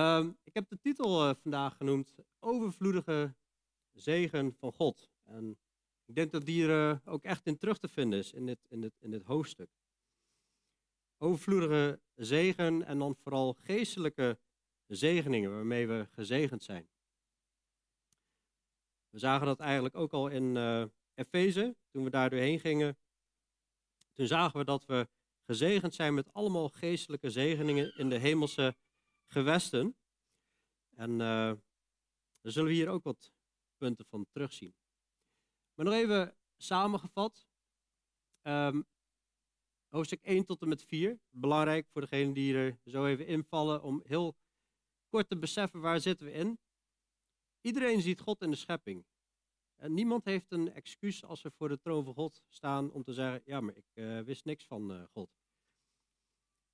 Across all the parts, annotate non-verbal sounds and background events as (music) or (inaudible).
Ehm, ik heb de titel eh, vandaag genoemd Overvloedige zegen van God. En ik denk dat die er eh, ook echt in terug te vinden is in dit, in dit, in dit hoofdstuk. Overvloedige zegen en dan vooral geestelijke zegeningen waarmee we gezegend zijn. We zagen dat eigenlijk ook al in uh, Efeze, toen we daar doorheen gingen. Toen zagen we dat we gezegend zijn met allemaal geestelijke zegeningen in de hemelse gewesten. En uh, daar zullen we hier ook wat punten van terugzien. Maar nog even samengevat. Um, hoofdstuk 1 tot en met 4. Belangrijk voor degenen die er zo even invallen om heel kort te beseffen waar zitten we in. Iedereen ziet God in de schepping. En niemand heeft een excuus als ze voor de troon van God staan om te zeggen, ja, maar ik uh, wist niks van uh, God.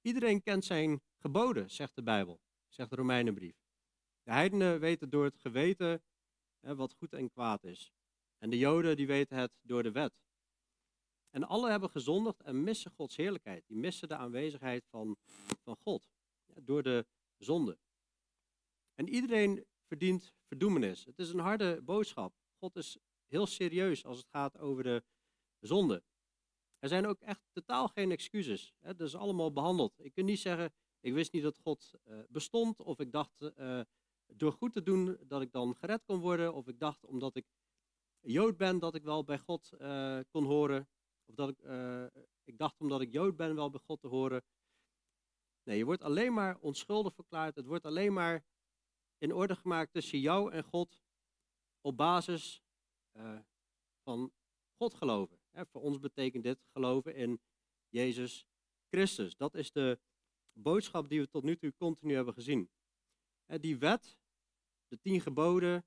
Iedereen kent zijn geboden, zegt de Bijbel, zegt de Romeinenbrief. De heidenen weten door het geweten hè, wat goed en kwaad is. En de Joden die weten het door de wet. En alle hebben gezondigd en missen Gods heerlijkheid. Die missen de aanwezigheid van, van God ja, door de zonde. En iedereen verdient verdoemenis. Het is een harde boodschap. God is heel serieus als het gaat over de zonde. Er zijn ook echt totaal geen excuses. Dat is allemaal behandeld. Ik kan niet zeggen, ik wist niet dat God uh, bestond, of ik dacht uh, door goed te doen dat ik dan gered kon worden, of ik dacht omdat ik Jood ben dat ik wel bij God uh, kon horen, of dat ik, ik dacht omdat ik Jood ben wel bij God te horen. Nee, je wordt alleen maar onschuldig verklaard. Het wordt alleen maar in orde gemaakt tussen jou en God op basis van God geloven. voor ons betekent dit geloven in Jezus Christus. Dat is de boodschap die we tot nu toe continu hebben gezien. die wet, de tien geboden,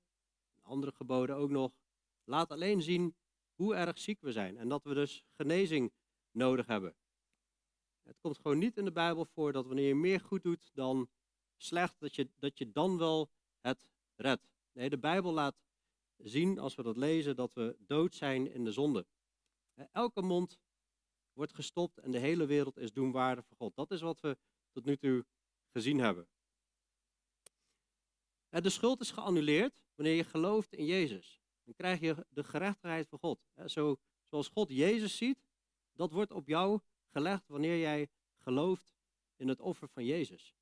andere geboden ook nog, laat alleen zien hoe erg ziek we zijn en dat we dus genezing nodig hebben. Het komt gewoon niet in de Bijbel voor dat wanneer je meer goed doet dan slecht, dat je, dat je dan wel het redt. Nee, de Bijbel laat zien, als we dat lezen, dat we dood zijn in de zonde. Elke mond wordt gestopt en de hele wereld is doenwaardig voor God. Dat is wat we tot nu toe gezien hebben. De schuld is geannuleerd wanneer je gelooft in Jezus. Dan krijg je de gerechtigheid van God. Zo, zoals God Jezus ziet, dat wordt op jou gelegd wanneer jij gelooft in het offer van Jezus.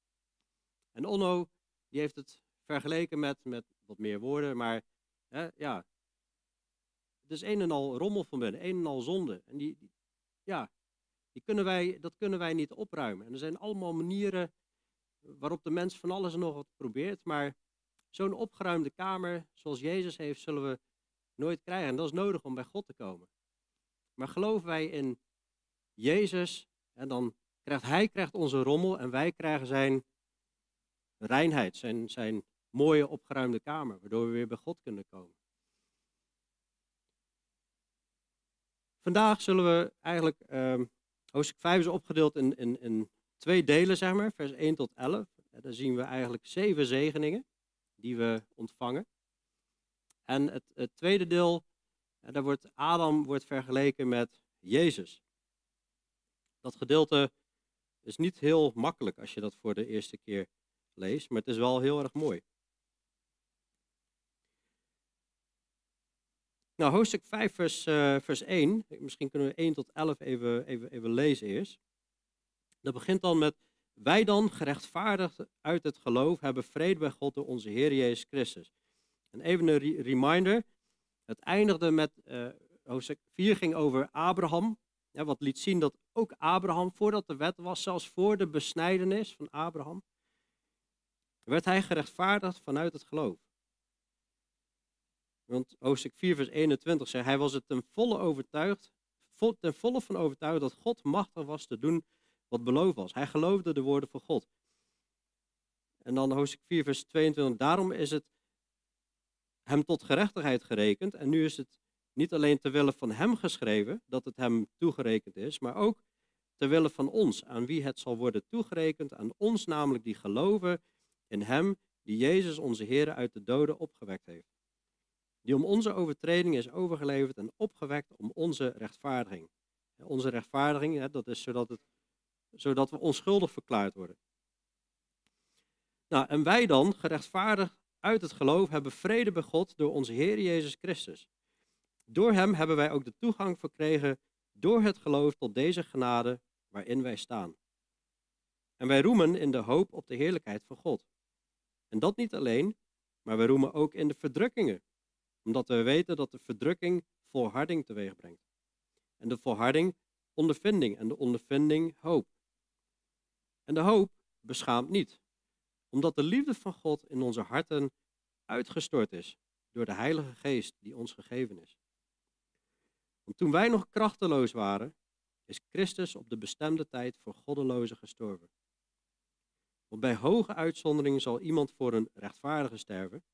En Onno, die heeft het vergeleken met, met wat meer woorden, maar hè, ja, het is een en al rommel van binnen, een en al zonde. En die, die, ja, die kunnen wij, dat kunnen wij niet opruimen. En er zijn allemaal manieren waarop de mens van alles en nog wat probeert, maar zo'n opgeruimde kamer zoals Jezus heeft, zullen we nooit krijgen. En dat is nodig om bij God te komen. Maar geloven wij in Jezus, en dan krijgt Hij krijgt onze rommel en wij krijgen zijn reinheid, zijn, zijn mooie opgeruimde kamer, waardoor we weer bij God kunnen komen. Vandaag zullen we eigenlijk, um, hoofdstuk 5 is opgedeeld in, in, in twee delen, zeg maar, vers 1 tot 11. En daar zien we eigenlijk zeven zegeningen die we ontvangen. En het, het tweede deel, daar wordt Adam wordt vergeleken met Jezus. Dat gedeelte is niet heel makkelijk als je dat voor de eerste keer leest, maar het is wel heel erg mooi. Nou, hoofdstuk 5, vers, uh, vers 1. Misschien kunnen we 1 tot 11 even, even, even lezen eerst. Dat begint dan met, wij dan, gerechtvaardigd uit het geloof, hebben vrede bij God door onze Heer Jezus Christus. En even een re reminder, het eindigde met, uh, hoofdstuk 4 ging over Abraham. Ja, wat liet zien dat ook Abraham, voordat de wet was, zelfs voor de besnijdenis van Abraham, werd hij gerechtvaardigd vanuit het geloof. Want hoofdstuk 4, vers 21 zegt, hij was er ten volle overtuigd, ten volle van overtuigd dat God machtig was te doen wat beloofd was. Hij geloofde de woorden van God. En dan hoofdstuk 4, vers 22, daarom is het hem tot gerechtigheid gerekend. En nu is het niet alleen ter wille van hem geschreven, dat het hem toegerekend is, maar ook ter wille van ons, aan wie het zal worden toegerekend, aan ons namelijk die geloven in hem, die Jezus onze Heer uit de doden opgewekt heeft die om onze overtreding is overgeleverd en opgewekt om onze rechtvaardiging. Onze rechtvaardiging, dat is zodat, het, zodat we onschuldig verklaard worden. Nou, en wij dan, gerechtvaardigd uit het geloof, hebben vrede bij God door onze Heer Jezus Christus. Door Hem hebben wij ook de toegang verkregen door het geloof tot deze genade waarin wij staan. En wij roemen in de hoop op de heerlijkheid van God. En dat niet alleen, maar wij roemen ook in de verdrukkingen, omdat we weten dat de verdrukking volharding teweeg brengt. En de volharding ondervinding en de ondervinding hoop. En de hoop beschaamt niet, omdat de liefde van God in onze harten uitgestort is door de Heilige Geest die ons gegeven is. Want toen wij nog krachteloos waren, is Christus op de bestemde tijd voor goddelozen gestorven. Want bij hoge uitzondering zal iemand voor een rechtvaardige sterven.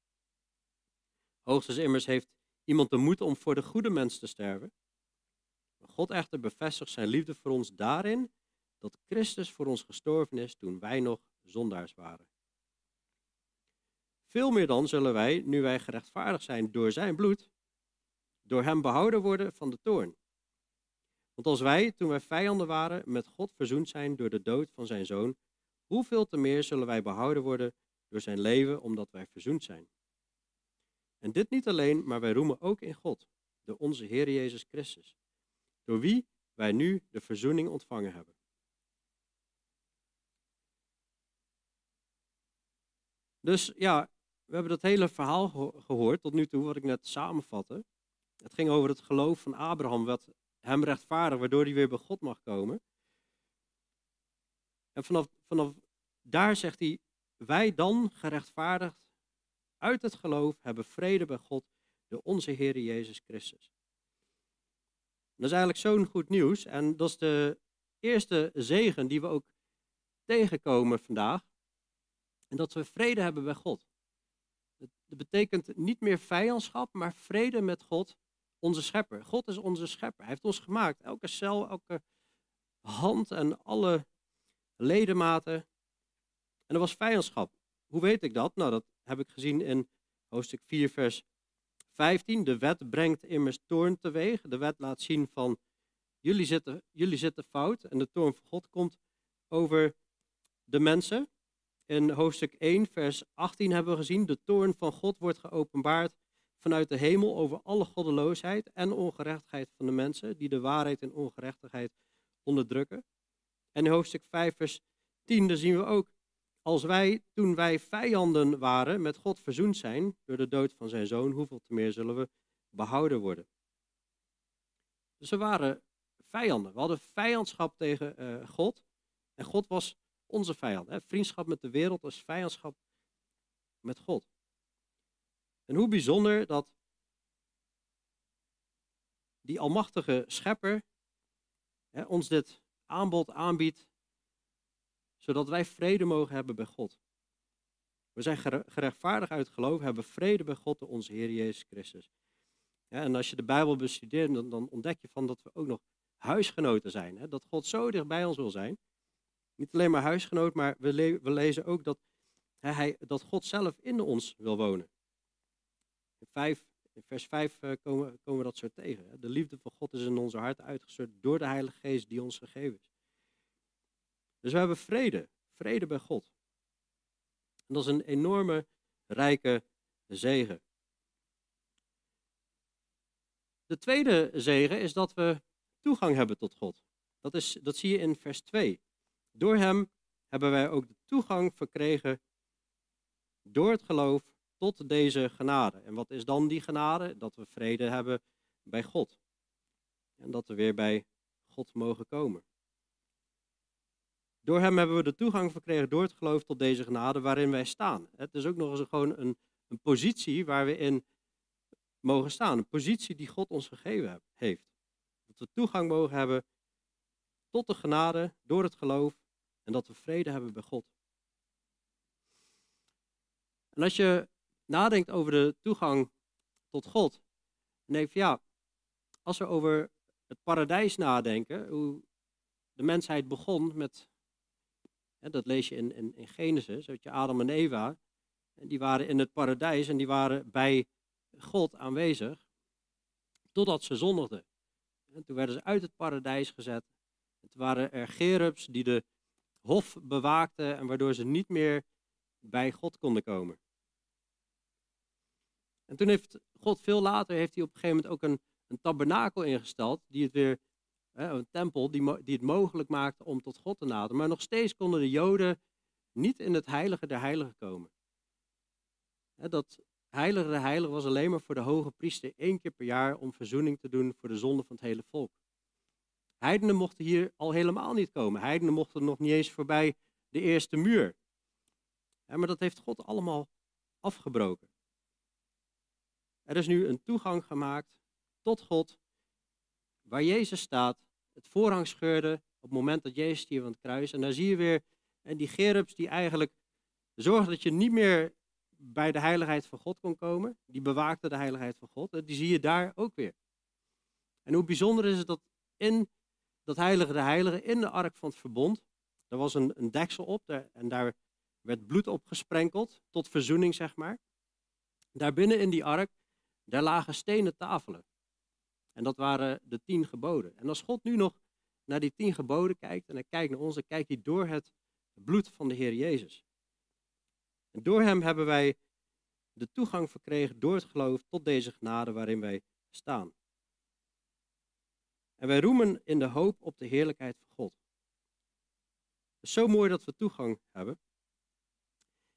Hoogstens immers heeft iemand de moed om voor de goede mens te sterven. God echter bevestigt zijn liefde voor ons daarin dat Christus voor ons gestorven is toen wij nog zondaars waren. Veel meer dan zullen wij, nu wij gerechtvaardigd zijn door zijn bloed, door hem behouden worden van de toorn. Want als wij, toen wij vijanden waren, met God verzoend zijn door de dood van zijn zoon, hoeveel te meer zullen wij behouden worden door zijn leven, omdat wij verzoend zijn. En dit niet alleen, maar wij roemen ook in God, door onze Heer Jezus Christus, door wie wij nu de verzoening ontvangen hebben. Dus ja, we hebben dat hele verhaal gehoord tot nu toe, wat ik net samenvatte. Het ging over het geloof van Abraham, wat hem rechtvaardig, waardoor hij weer bij God mag komen. En vanaf, vanaf daar zegt hij, wij dan gerechtvaardigd uit het geloof hebben vrede bij God door onze Heer Jezus Christus. Dat is eigenlijk zo'n goed nieuws en dat is de eerste zegen die we ook tegenkomen vandaag. En dat we vrede hebben bij God. Dat betekent niet meer vijandschap, maar vrede met God, onze schepper. God is onze schepper. Hij heeft ons gemaakt. Elke cel, elke hand en alle ledematen. En er was vijandschap. Hoe weet ik dat? Nou, dat heb ik gezien in hoofdstuk 4, vers 15. De wet brengt immers toorn teweeg. De wet laat zien van jullie zitten, jullie zitten fout. En de toorn van God komt over de mensen. In hoofdstuk 1, vers 18 hebben we gezien, de toorn van God wordt geopenbaard vanuit de hemel over alle goddeloosheid en ongerechtigheid van de mensen, die de waarheid en ongerechtigheid onderdrukken. En in hoofdstuk 5, vers 10, daar zien we ook, als wij, toen wij vijanden waren, met God verzoend zijn door de dood van zijn zoon, hoeveel te meer zullen we behouden worden. Dus we waren vijanden. We hadden vijandschap tegen uh, God. En God was onze vijand. Hè? Vriendschap met de wereld is vijandschap met God. En hoe bijzonder dat die almachtige schepper hè, ons dit aanbod aanbiedt, zodat wij vrede mogen hebben bij God. We zijn gerechtvaardigd uit geloof, hebben vrede bij God door onze Heer Jezus Christus. En als je de Bijbel bestudeert, dan, dan, ontdek je van dat we ook nog huisgenoten zijn. Hè? Dat God zo dicht bij ons wil zijn. Niet alleen maar huisgenoot, maar we, we lezen ook dat, hij, dat God zelf in ons wil wonen. In, in vers 5 uh, eh, komen, komen we dat zo tegen. Hè. De liefde van God is in onze hart uitgestort door de Heilige Geest die ons gegeven is. Dus we hebben vrede, vrede bij God. En dat is een enorme, rijke zegen. De tweede zegen is dat we toegang hebben tot God. Dat, is, dat zie je in vers 2. Door hem hebben wij ook de toegang verkregen door het geloof tot deze genade. En wat is dan die genade? Dat we vrede hebben bij God. En dat we weer bij God mogen komen. Door hem hebben we de toegang verkregen door het geloof tot deze genade waarin wij staan. Het is ook nog eens gewoon een, positie waar we in mogen staan. Een positie die God ons gegeven heeft. Dat we toegang mogen hebben tot de genade door het geloof en dat we vrede hebben bij God. En als je nadenkt over de toegang tot God, dan je ja, als we over het paradijs nadenken, hoe de mensheid begon met, dat lees je in, in, Genesis, dat je Adam en Eva, en die waren in het paradijs en die waren bij God aanwezig, totdat ze zondigden. En toen werden ze uit het paradijs gezet. Toen waren er gerubs die de hof bewaakten en waardoor ze niet meer bij God konden komen. En toen heeft God veel later heeft hij op een gegeven moment ook een, een tabernakel ingesteld, die het weer, een tempel die, het mogelijk maakte om tot God te naderen. Maar nog steeds konden de Joden niet in het heilige der heiligen komen. Dat heilige der heiligen was alleen maar voor de hoge priester één keer per jaar om verzoening te doen voor de zonde van het hele volk. Heidenen mochten hier al helemaal niet komen. Heidenen mochten nog niet eens voorbij de eerste muur. maar dat heeft God allemaal afgebroken. Er is nu een toegang gemaakt tot God, waar Jezus staat. Het voorhang scheurde op het moment dat Jezus stierf aan het kruis. En daar zie je weer en die gerubs die eigenlijk zorgen dat je niet meer bij de heiligheid van God kon komen. Die bewaakten de heiligheid van God. Die zie je daar ook weer. En hoe bijzonder is het dat in dat heilige de heilige, in de ark van het verbond, er was een, een deksel op en daar werd bloed op gesprenkeld, tot verzoening zeg maar. Daarbinnen in die ark, daar lagen stenen tafelen. En dat waren de tien geboden. En als God nu nog naar die tien geboden kijkt en hij kijkt naar ons, dan kijkt hij door het bloed van de Heer Jezus. En door hem hebben wij de toegang verkregen door het geloof tot deze genade waarin wij staan. En wij roemen in de hoop op de heerlijkheid van God. Het is zo mooi dat we toegang hebben.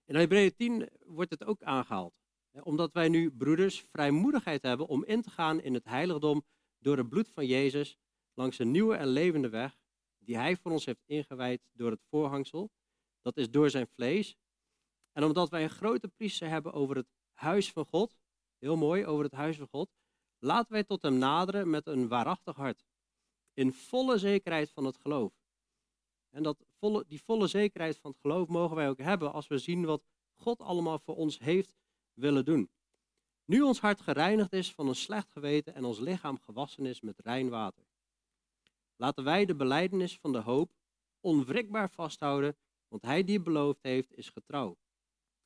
In Hebreeën 10 wordt het ook aangehaald. Omdat wij nu, broeders, vrijmoedigheid hebben om in te gaan in het heiligdom door het bloed van Jezus langs een nieuwe en levende weg die Hij voor ons heeft ingewijd door het voorhangsel. Dat is door zijn vlees. En omdat wij een grote priester hebben over het huis van God, heel mooi, over het huis van God, laten wij tot hem naderen met een waarachtig hart. In volle zekerheid van het geloof. En dat volle, die volle zekerheid van het geloof mogen wij ook hebben als we zien wat God allemaal voor ons heeft willen doen. Nu ons hart gereinigd is van een slecht geweten en ons lichaam gewassen is met rein water. Laten wij de beleidenis van de hoop onwrikbaar vasthouden, want hij die beloofd heeft is getrouw.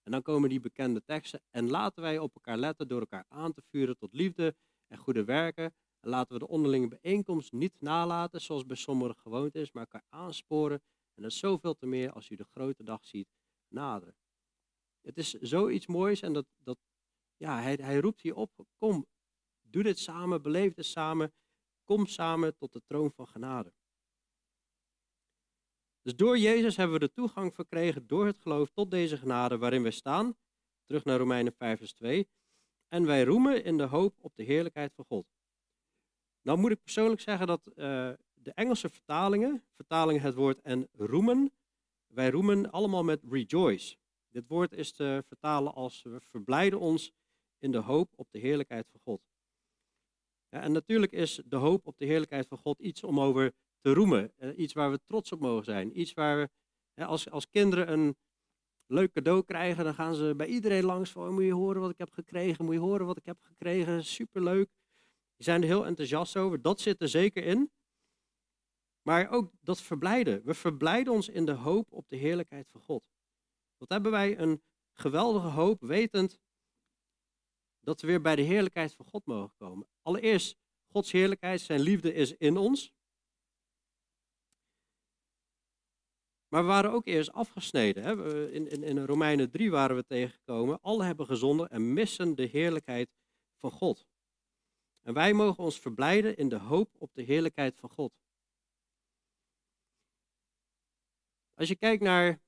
En dan komen die bekende teksten. En laten wij op elkaar letten door elkaar aan te vuren tot liefde en goede werken. En laten we de onderlinge bijeenkomst niet nalaten, zoals bij sommigen gewoond is, maar elkaar aansporen. En dat is zoveel te meer als u de grote dag ziet naderen. Het is zoiets moois en dat, dat ja, hij, hij roept hier op, kom, doe dit samen, beleef dit samen, kom samen tot de troon van genade. Dus door Jezus hebben we de toegang verkregen door het geloof tot deze genade waarin wij staan. Terug naar Romeinen 5 vers 2. En wij roemen in de hoop op de heerlijkheid van God. Nou moet ik persoonlijk zeggen dat uh, de Engelse vertalingen, vertalingen het woord en roemen, wij roemen allemaal met rejoice. Dit woord is te vertalen als we verblijden ons in de hoop op de heerlijkheid van God. En natuurlijk is de hoop op de heerlijkheid van God iets om over te roemen. Eh, iets waar we trots op mogen zijn. Iets waar we, als, als kinderen een leuk cadeau krijgen, dan gaan ze bij iedereen langs van, moet je horen wat ik heb gekregen, moet je horen wat ik heb gekregen, superleuk. Die zijn er heel enthousiast over, dat zit er zeker in. Maar ook dat verblijden. We verblijden ons in de hoop op de heerlijkheid van God. Wat hebben wij een geweldige hoop, wetend dat we weer bij de heerlijkheid van God mogen komen. Allereerst, Gods heerlijkheid, zijn liefde is in ons. Maar we waren ook eerst afgesneden. Hè? In, in, in Romeinen 3 waren we tegengekomen. Alle hebben gezonden en missen de heerlijkheid van God. En wij mogen ons verblijden in de hoop op de heerlijkheid van God. Als je kijkt naar,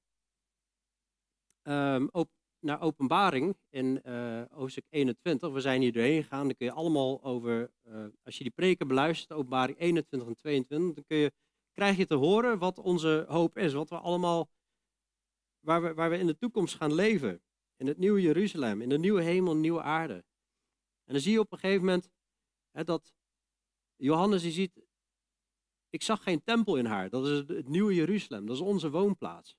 um, op, naar openbaring in uh, hoofdstuk 21, we zijn hier doorheen gegaan, dan kun je allemaal over, uh, als je die preken beluistert, openbaring 21 en 22, dan kun je krijg je te horen wat onze hoop is. Wat we allemaal, waar we, waar we in de toekomst gaan leven. In het nieuwe Jeruzalem, in de nieuwe hemel, nieuwe aarde. En dan zie je op een gegeven moment hè, dat Johannes die ziet, ik zag geen tempel in haar. Dat is het, nieuwe Jeruzalem, dat is onze woonplaats.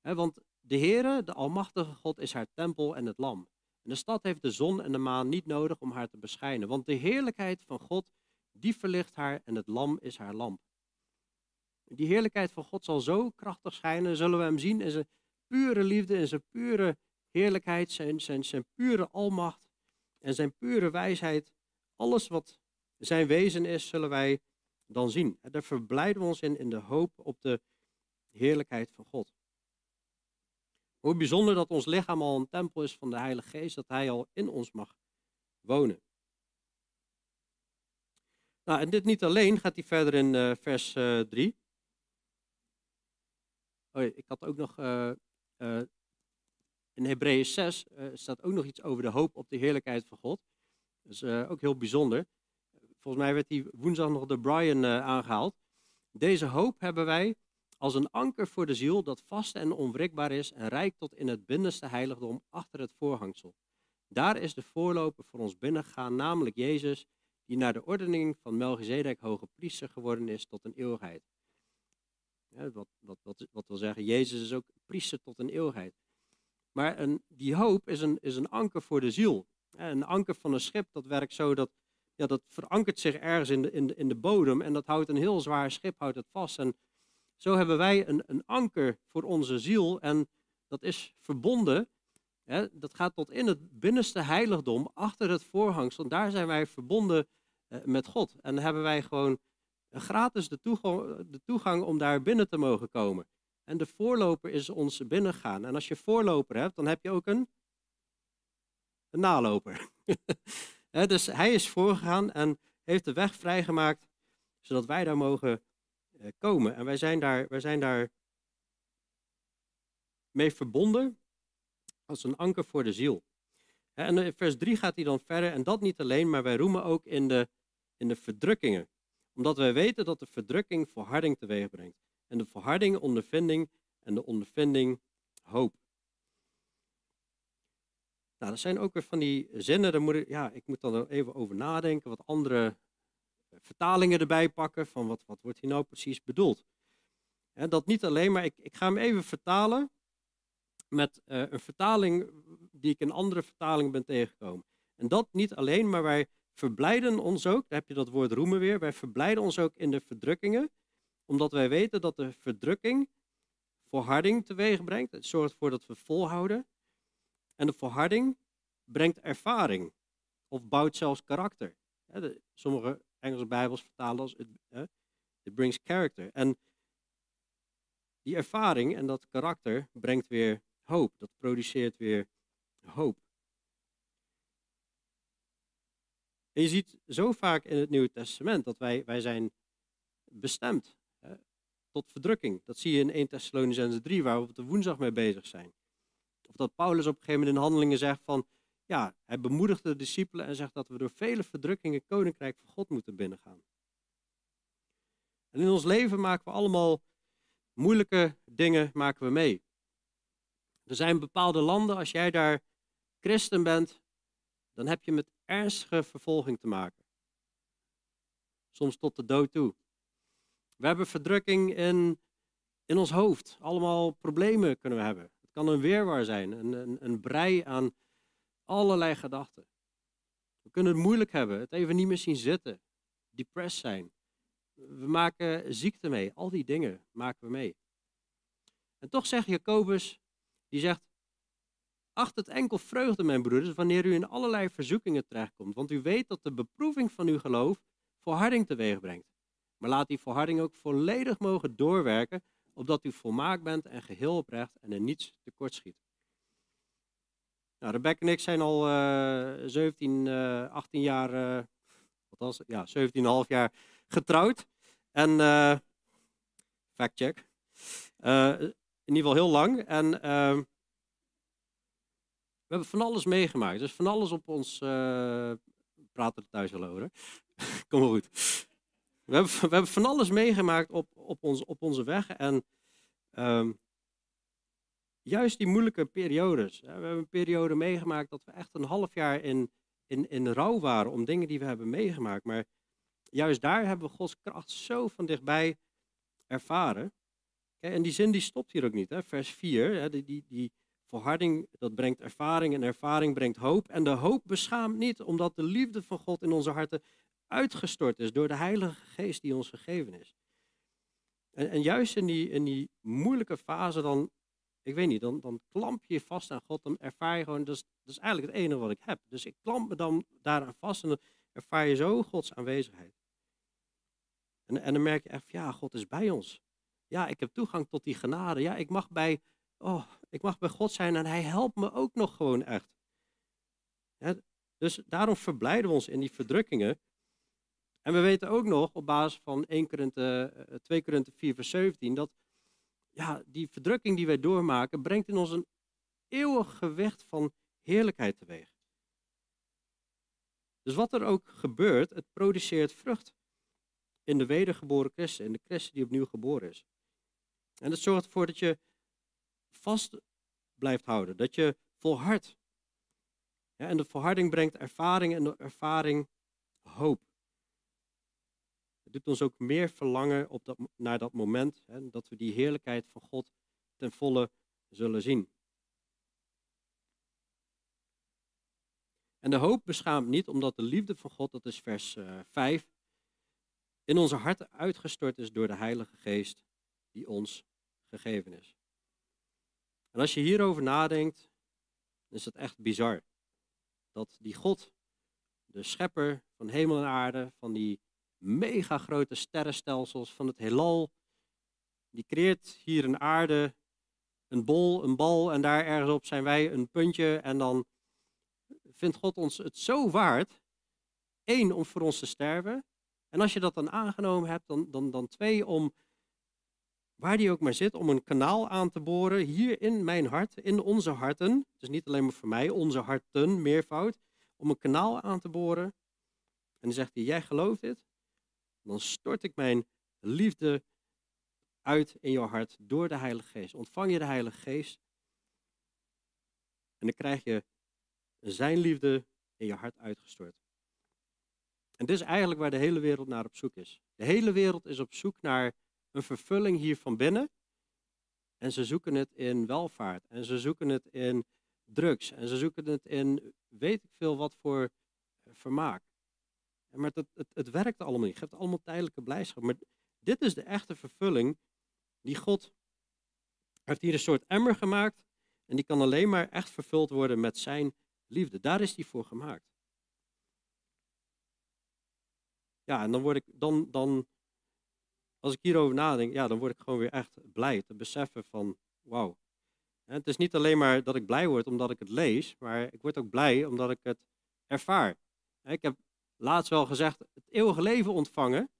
Want de Heere, de Almachtige God, is haar tempel en het lam. En de stad heeft de zon en de maan niet nodig om haar te beschijnen. Want de heerlijkheid van God, die verlicht haar en het lam is haar lamp. Die heerlijkheid van God zal zo krachtig schijnen, zullen we hem zien in zijn pure liefde, in zijn pure heerlijkheid, zijn, zijn, zijn pure almacht en zijn pure wijsheid. Alles wat zijn wezen is, zullen wij dan zien. En daar verblijden we ons in, in de hoop op de heerlijkheid van God. Hoe bijzonder dat ons lichaam al een tempel is van de Heilige Geest, dat Hij al in ons mag wonen. Nou, en dit niet alleen, gaat hij verder in uh, vers uh, 3. Oh, ik had ook nog uh, in Hebreeën 6 staat ook nog iets over de hoop op de heerlijkheid van God. Dat is ook heel bijzonder. Volgens mij werd die woensdag nog door Brian aangehaald. Deze hoop hebben wij als een anker voor de ziel dat vast en onwrikbaar is en reikt tot in het binnenste heiligdom achter het voorhangsel. Daar is de voorloper voor ons binnengegaan, namelijk Jezus, die naar de ordening van Melchizedek hoge priester geworden is tot een eeuwigheid. Wat, wat, wat, wat, wil zeggen, Jezus is ook priester tot een eeuwigheid. Maar een, die hoop is een, is een anker voor de ziel. Een anker van een schip, dat werkt zo dat, ja, dat verankert zich ergens in de, in, de, in de bodem en dat houdt een heel zwaar schip houdt het vast. En zo hebben wij een, een anker voor onze ziel en dat is verbonden. Hè, dat gaat tot in het binnenste heiligdom, achter het voorhangsel. Daar zijn wij verbonden eh, met God. En dan hebben wij gewoon gratis de toegang, de toegang om daar binnen te mogen komen. En de voorloper is ons binnengaan. En als je voorloper hebt, dan heb je ook een, een naloper. (laughs) dus hij is voorgegaan en heeft de weg vrijgemaakt, zodat wij daar mogen komen. En wij zijn daar, wij zijn daar mee verbonden als een anker voor de ziel. En in vers 3 gaat hij dan verder, en dat niet alleen, maar wij roemen ook in de, in de verdrukkingen. Omdat wij weten dat de verdrukking verharding teweeg brengt. En de verharding ondervinding en de ondervinding hoop. Nou, dat zijn ook weer van die zinnen, daar moet ik, ja, ik moet dan even over nadenken, wat andere vertalingen erbij pakken van wat, wat wordt hier nou precies bedoeld. En dat niet alleen, maar ik, ik ga hem even vertalen met uh, een vertaling die ik in andere vertalingen ben tegengekomen. En dat niet alleen, maar wij verblijden ons ook, daar heb je dat woord roemen weer, wij verblijden ons ook in de verdrukkingen, omdat wij weten dat de verdrukking volharding teweeg brengt. Het zorgt ervoor dat we volhouden. En de volharding brengt ervaring, of bouwt zelfs karakter. Sommige Engelse Bijbels vertalen als it brings character. En die ervaring en dat karakter brengt weer hoop. Dat produceert weer hoop. En je ziet zo vaak in het Nieuwe Testament dat wij, wij zijn bestemd hè, tot verdrukking. Dat zie je in 1 Thessalonicense 3, waar we op de woensdag mee bezig zijn. Of dat Paulus op een gegeven moment in handelingen zegt van, ja, hij bemoedigt de discipelen en zegt dat we door vele verdrukkingen koninkrijk van God moeten binnengaan. En in ons leven maken we allemaal moeilijke dingen maken we mee. Er zijn bepaalde landen, als jij daar christen bent, dan heb je met ernstige vervolging te maken. Soms tot de dood toe. We hebben verdrukking in, in ons hoofd. Allemaal problemen kunnen we hebben. Het kan een weerwaar zijn, een, een, een brei aan allerlei gedachten. We kunnen het moeilijk hebben, het even niet meer zien zitten, depressed zijn. We maken ziekte mee, al die dingen maken we mee. En toch zegt Jacobus, die zegt, acht het enkel vreugde, mijn broeders, wanneer u in allerlei verzoekingen terechtkomt. Want u weet dat de beproeving van uw geloof volharding teweeg brengt. Maar laat die volharding ook volledig mogen doorwerken, opdat u volmaakt bent en geheel oprecht en er niets tekortschiet. Nou, Rebecca en ik zijn al uh, 17, uh, 18 jaar, uh, wat was? Ja, 17,5 jaar getrouwd. En, fact check, in ieder geval heel lang. En ehm, we hebben van alles meegemaakt. Dus van alles op ons, uh, praten er thuis al over. (laughs) Kom maar goed. We hebben, we hebben van alles meegemaakt op, op, ons, op onze weg. En um, juist die moeilijke periodes. We hebben een periode meegemaakt dat we echt een half jaar in, in, in rouw waren om dingen die we hebben meegemaakt. Maar juist daar hebben we Gods kracht zo van dichtbij ervaren. En die zin die stopt hier ook niet. Hè? Vers 4, die, die, die volharding, dat brengt ervaring en ervaring brengt hoop. En de hoop beschaamt niet, omdat de liefde van God in onze harten uitgestort is door de Heilige Geest die ons gegeven is. En, en juist in die, in die moeilijke fase dan ik weet niet, dan, dan klamp je je vast aan God, dan ervaar je gewoon, dat is, dat is eigenlijk het enige wat ik heb. Dus ik klamp me dan daaraan vast en dan ervaar je zo Gods aanwezigheid. En, en dan merk je echt, ja, God is bij ons. Ja, ik heb toegang tot die genade. Ja, ik mag bij oh, ik mag bij God zijn en hij helpt me ook nog gewoon echt. dus daarom verblijden we ons in die verdrukkingen. En we weten ook nog op basis van 1 Korinthe, 2 Korinthe 4 vers 17 dat ja, die verdrukking die wij doormaken brengt in ons een eeuwig gewicht van heerlijkheid teweeg. Dus wat er ook gebeurt, het produceert vrucht in de wedergeboren christen, in de christen die opnieuw geboren is. En het zorgt ervoor dat je vast blijft houden, dat je volhardt. Ja, en de volharding brengt ervaring en de ervaring hoop. Het doet ons ook meer verlangen op dat, naar dat moment hè, dat we die heerlijkheid van God ten volle zullen zien. En de hoop beschaamt niet, omdat de liefde van God, dat is vers uh, eh, 5, in onze harten uitgestort is door de Heilige Geest die ons gegeven is. En als je hierover nadenkt, is het echt bizar. Dat die God, de schepper van hemel en aarde, van die mega grote sterrenstelsels, van het heelal, die creëert hier een aarde, een bol, een bal en daar ergens op zijn wij een puntje en dan vindt God ons het zo waard, één, om voor ons te sterven. En als je dat dan aangenomen hebt, dan, dan, dan twee, om waar die ook maar zit, om een kanaal aan te boren hier in mijn hart, in onze harten. Dus niet alleen maar voor mij, onze harten, meervoud. Om een kanaal aan te boren. En dan zegt hij, jij gelooft dit? Dan stort ik mijn liefde uit in jouw hart door de Heilige Geest. Ontvang je de Heilige Geest. En dan krijg je zijn liefde in je hart uitgestort. En dit is eigenlijk waar de hele wereld naar op zoek is. De hele wereld is op zoek naar een vervulling hier van binnen. En ze zoeken het in welvaart. En ze zoeken het in drugs. En ze zoeken het in weet ik veel wat voor vermaak. Maar het, het, werkt allemaal niet. Het geeft allemaal tijdelijke blijdschap. Maar dit is de echte vervulling die God heeft hier een soort emmer gemaakt. En die kan alleen maar echt vervuld worden met zijn liefde. Daar is die voor gemaakt. Ja, en dan word ik, dan, dan, als ik hierover nadenk, ja, dan word ik gewoon weer echt blij te beseffen van, wauw. Het is niet alleen maar dat ik blij word omdat ik het lees, maar ik word ook blij omdat ik het ervaar. Ik heb laatst wel gezegd, het eeuwige leven ontvangen,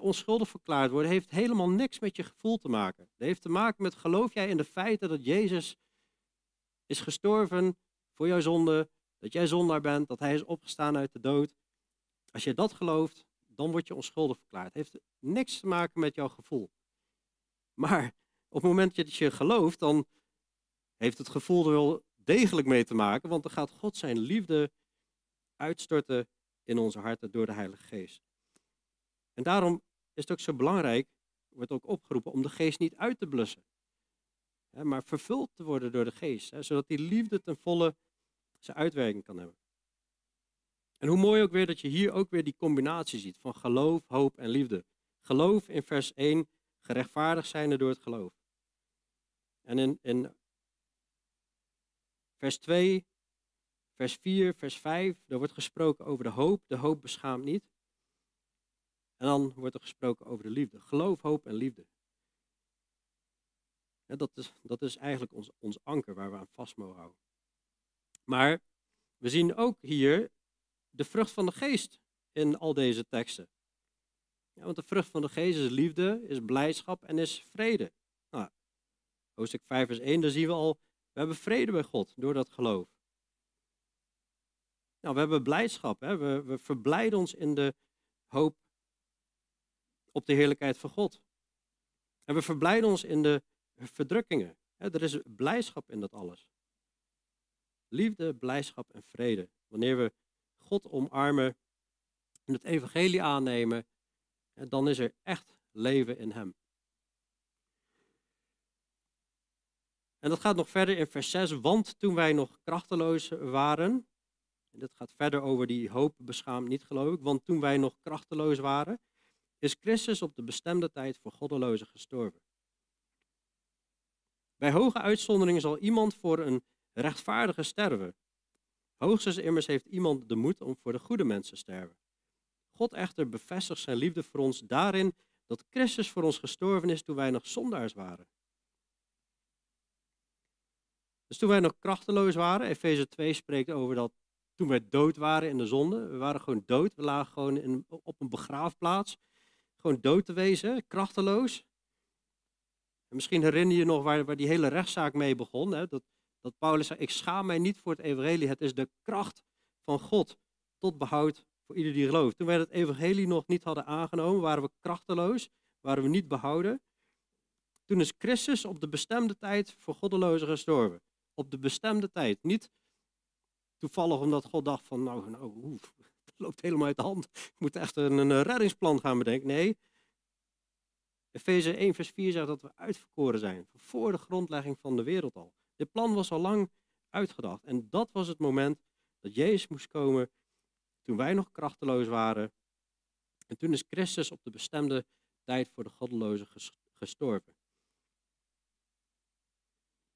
onschuldig verklaard worden, heeft helemaal niks met je gevoel te maken. Het heeft te maken met, geloof jij in de feiten dat Jezus is gestorven voor jouw zonde, dat jij zondaar bent, dat hij is opgestaan uit de dood. Als je dat gelooft, dan word je onschuldig verklaard. Het heeft niks te maken met jouw gevoel. Maar op het moment dat je gelooft, dan heeft het gevoel er wel degelijk mee te maken, want dan gaat God zijn liefde uitstorten in onze harten door de Heilige Geest. En daarom is het ook zo belangrijk, wordt ook opgeroepen om de geest niet uit te blussen, maar vervuld te worden door de geest, zodat die liefde ten volle zijn uitwerking kan hebben. En hoe mooi ook weer dat je hier ook weer die combinatie ziet van geloof, hoop en liefde. Geloof in vers 1, gerechtvaardigd zijn door het geloof. En in, in vers 2, vers 4, vers 5, daar wordt gesproken over de hoop. De hoop beschaamt niet. En dan wordt er gesproken over de liefde. Geloof, hoop en liefde. dat, is, dat is eigenlijk ons, ons anker waar we aan vast mogen houden. Maar we zien ook hier de vrucht van de geest in al deze teksten. Ja, want de vrucht van de geest is liefde, is blijdschap en is vrede. Nou, hoofdstuk 5 vers 1, daar zien we al, we hebben vrede bij God door dat geloof. Nou, we hebben blijdschap, hè? We, we verblijden ons in de hoop op de heerlijkheid van God. En we verblijden ons in de verdrukkingen. Hè? Er is blijdschap in dat alles. Liefde, blijdschap en vrede. Wanneer we God omarmen en het evangelie aannemen, dan is er echt leven in Hem. En dat gaat nog verder in vers 6, want toen wij nog krachteloos waren, en dit gaat verder over die hoop beschaamd niet geloof ik, want toen wij nog krachteloos waren, is Christus op de bestemde tijd voor goddelozen gestorven. Bij hoge uitzondering zal iemand voor een rechtvaardige sterven. Hoogstens immers heeft iemand de moed om voor de goede mensen te sterven. God echter bevestigt zijn liefde voor ons daarin dat Christus voor ons gestorven is toen wij nog zondaars waren. Dus toen wij nog krachteloos waren, Efeze 2 spreekt over dat toen wij dood waren in de zonde. We waren gewoon dood. We lagen gewoon in, op een begraafplaats. Gewoon dood te wezen, krachteloos. En misschien herinner je je nog waar, waar die hele rechtszaak mee begon. Hè? Dat, dat Paulus zei, ik schaam mij niet voor het evangelie. Het is de kracht van God tot behoud voor ieder die gelooft. Toen wij het evangelie nog niet hadden aangenomen, waren we krachteloos, waren we niet behouden. Toen is Christus op de bestemde tijd voor goddelozen gestorven. Op de bestemde tijd. Niet toevallig omdat God dacht van, nou, nou het loopt helemaal uit de hand. Ik moet echt een, een reddingsplan gaan bedenken. Nee, Efeze 1 vers 4 zegt dat we uitverkoren zijn. Voor de grondlegging van de wereld al. Dit plan was al lang uitgedacht. En dat was het moment dat Jezus moest komen toen wij nog krachteloos waren. En toen is Christus op de bestemde tijd voor de goddelozen gestorven.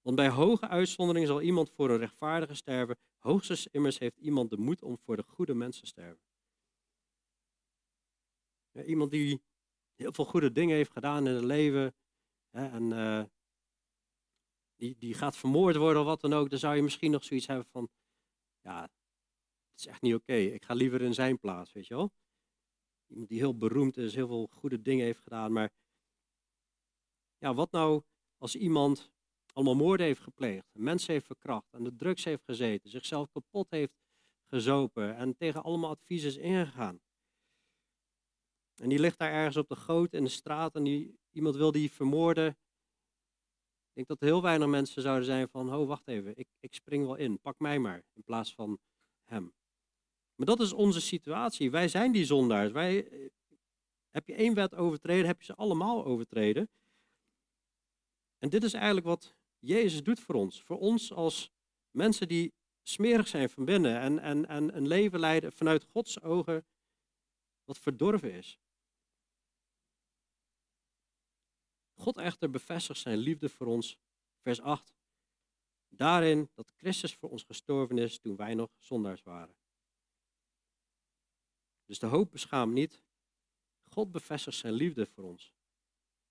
Want bij hoge uitzondering zal iemand voor een rechtvaardige sterven. Hoogstens immers heeft iemand de moed om voor de goede mensen te sterven. Ja, iemand die heel veel goede dingen heeft gedaan in het leven. Hè, en uh, die, die gaat vermoord worden of wat dan ook. Dan zou je misschien nog zoiets hebben van, ja, het is echt niet oké. Ik ga liever in zijn plaats, weet je wel. Iemand die heel beroemd is, heel veel goede dingen heeft gedaan. Maar ja, wat nou als iemand allemaal moorden heeft gepleegd, mensen heeft verkracht, en de drugs heeft gezeten, zichzelf kapot heeft gezopen en tegen allemaal advies is ingegaan. En die ligt daar ergens op de goot in de straat en die, iemand wil die vermoorden. Ik denk dat heel weinig mensen zouden zijn van, oh wacht even, ik, ik spring wel in, pak mij maar, in plaats van hem. Maar dat is onze situatie. Wij zijn die zondaars. Wij, eh, heb je één wet overtreden, heb je ze allemaal overtreden. En dit is eigenlijk wat Jezus doet voor ons. Voor ons als mensen die smerig zijn van binnen en, en, en een leven leiden vanuit Gods ogen wat verdorven is. God echter bevestigt zijn liefde voor ons, vers 8, daarin dat Christus voor ons gestorven is toen wij nog zondaars waren. Dus de hoop beschaamt niet. God bevestigt zijn liefde voor ons.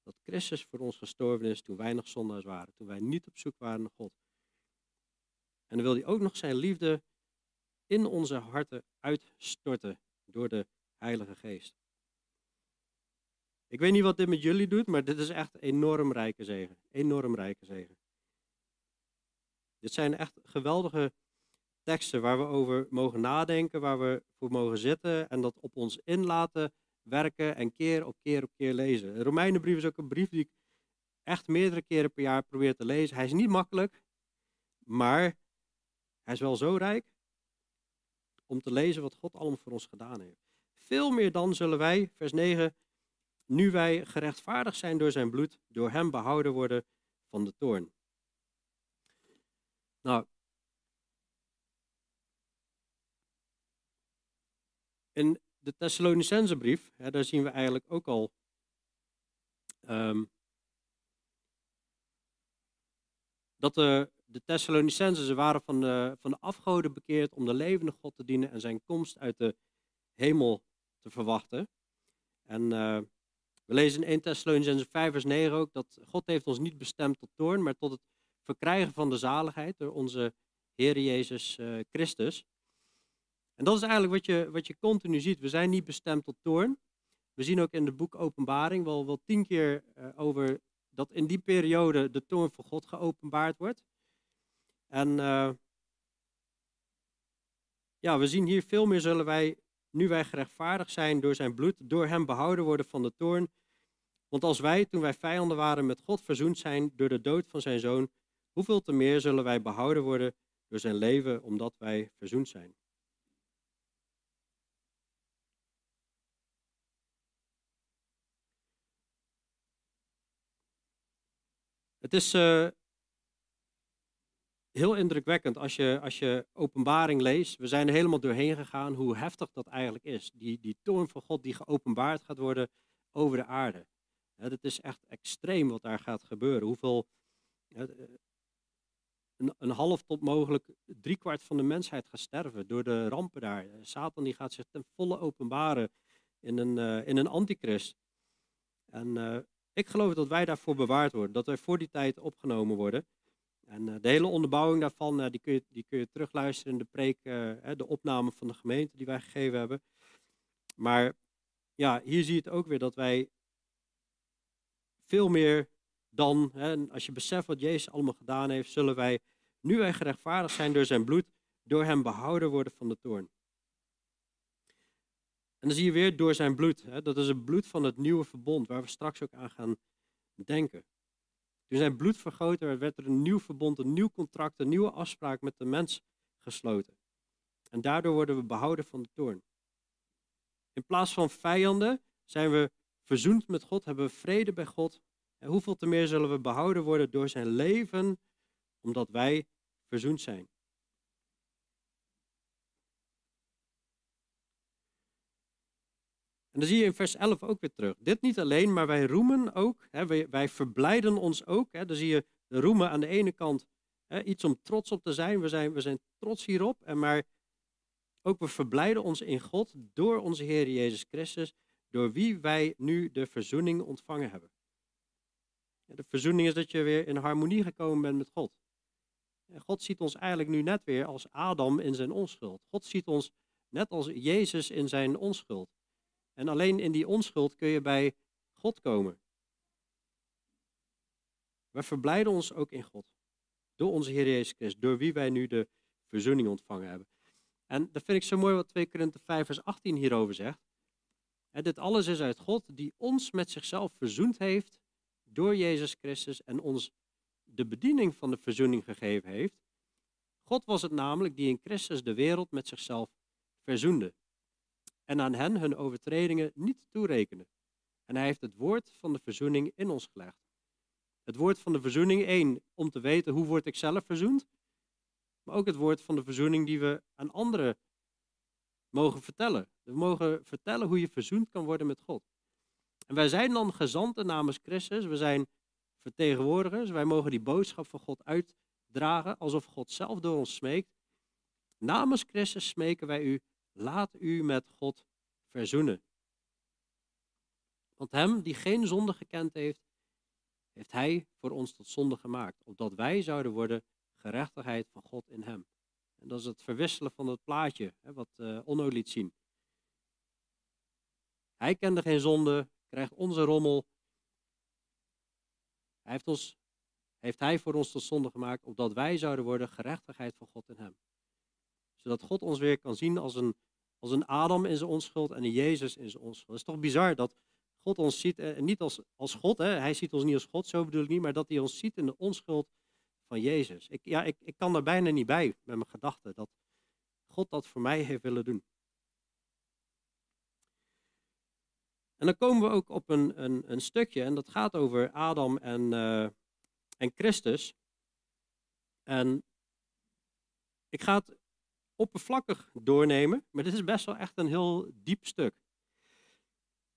Dat Christus voor ons gestorven is toen wij nog zondaars waren, toen wij niet op zoek waren naar God. En dan wil hij ook nog zijn liefde in onze harten uitstorten door de Heilige Geest. Ik weet niet wat dit met jullie doet, maar dit is echt enorm rijke zegen. Enorm rijke zegen. Dit zijn echt geweldige teksten waar we over mogen nadenken, waar we voor mogen zitten en dat op ons in laten werken en keer op keer op keer lezen. De Romeinenbrief is ook een brief die ik echt meerdere keren per jaar probeer te lezen. Hij is niet makkelijk, maar hij is wel zo rijk om te lezen wat God allemaal voor ons gedaan heeft. Veel meer dan zullen wij, vers 9, nu wij gerechtvaardigd zijn door zijn bloed, door hem behouden worden van de toorn. Nou, in de Thessalonicense brief, hè, daar zien we eigenlijk ook al um, dat de, de ze waren van de, van de afgoden bekeerd om de levende God te dienen en zijn komst uit de hemel te verwachten. En uh, we lezen in 1 Thessalonians 5 vers 9 ook dat God heeft ons niet bestemd tot toorn, maar tot het verkrijgen van de zaligheid door onze Heer Jezus uh, Christus. En dat is eigenlijk wat je, wat je continu ziet. We zijn niet bestemd tot toorn. We zien ook in het boek Openbaring wel, wel tien keer uh, over dat in die periode de toorn van God geopenbaard wordt. En uh, ja, we zien hier veel meer zullen wij nu wij gerechtvaardigd zijn door zijn bloed, door hem behouden worden van de toorn. Want als wij, toen wij vijanden waren, met God verzoend zijn door de dood van zijn zoon, hoeveel te meer zullen wij behouden worden door zijn leven, omdat wij verzoend zijn. Het is uh, heel indrukwekkend als je, als je openbaring leest. We zijn er helemaal doorheen gegaan hoe heftig dat eigenlijk is. Die, die toorn van God die geopenbaard gaat worden over de aarde. Het is echt extreem wat daar gaat gebeuren. Hoeveel, een, een half tot mogelijk driekwart van de mensheid gaat sterven door de rampen daar. Satan die gaat zich ten volle openbaren in een, uh, in een antichrist. En ik geloof dat wij daarvoor bewaard worden, dat wij voor die tijd opgenomen worden. En de hele onderbouwing daarvan, die, kun je, die kun je terugluisteren in de preek, de opname van de gemeente die wij gegeven hebben. Maar ja, hier zie je het ook weer dat wij veel meer dan, hè, als je beseft wat Jezus allemaal gedaan heeft, zullen wij, nu wij gerechtvaardigd zijn door zijn bloed, door hem behouden worden van de toorn. En dan zie je weer door zijn bloed. Hè, dat is het bloed van het nieuwe verbond, waar we straks ook aan gaan denken. Toen zijn bloed vergoten werd, werd er een nieuw verbond, een nieuw contract, een nieuwe afspraak met de mens gesloten. En daardoor worden we behouden van de toorn. In plaats van vijanden zijn we verzoend met God, hebben we vrede bij God. En hoeveel te meer zullen we behouden worden door zijn leven, omdat wij verzoend zijn. En dan zie je in vers 11 ook weer terug. Dit niet alleen, maar wij roemen ook. Hè, wij, wij verblijden ons ook. Hè. Dan zie je de roemen aan de ene kant hè, iets om trots op te zijn. We, zijn. we zijn trots hierop. En maar ook we verblijden ons in God door onze Heer Jezus Christus, door wie wij nu de verzoening ontvangen hebben. De verzoening is dat je weer in harmonie gekomen bent met God. En God ziet ons eigenlijk nu net weer als Adam in zijn onschuld. God ziet ons net als Jezus in zijn onschuld. En alleen in die onschuld kun je bij God komen. We verblijden ons ook in God. Door onze Heer Jezus Christus, door wie wij nu de verzoening ontvangen hebben. En dat vind ik zo mooi wat 2 Korinthe 5 vers 18 hierover zegt. En dit alles is uit God die ons met zichzelf verzoend heeft door Jezus Christus en ons de bediening van de verzoening gegeven heeft. God was het namelijk die in Christus de wereld met zichzelf verzoende en aan hen hun overtredingen niet toerekende. En hij heeft het woord van de verzoening in ons gelegd. Het woord van de verzoening, één, om te weten hoe word ik zelf verzoend, maar ook het woord van de verzoening die we aan anderen mogen vertellen. We mogen vertellen hoe je verzoend kan worden met God. En wij zijn dan gezanten namens Christus, we zijn vertegenwoordigers, wij mogen die boodschap van God uitdragen alsof God zelf door ons smeekt. Namens Christus smeken wij u, laat u met God verzoenen. Want hem die geen zonde gekend heeft, heeft hij voor ons tot zonde gemaakt, opdat wij zouden worden gerechtigheid van God in hem. En dat is het verwisselen van het plaatje, hè, wat uh, liet zien. Hij kende geen zonde, krijgt onze rommel. Hij heeft, ons, heeft hij voor ons tot zonde gemaakt, opdat wij zouden worden gerechtigheid van God in hem. Zodat God ons weer kan zien als een, als een Adam in zijn onschuld en een Jezus in zijn onschuld. Het is toch bizar dat God ons ziet, en eh, niet als, als God, hè, hij ziet ons niet als God, zo bedoel ik niet, maar dat hij ons ziet in de onschuld van Jezus. Ik, ja, ik, ik kan daar bijna niet bij met mijn gedachten dat God dat voor mij heeft willen doen. En dan komen we ook op een, een, een stukje, en dat gaat over Adam en, uh, en Christus. En ik ga het oppervlakkig doornemen, maar dit is best wel echt een heel diep stuk.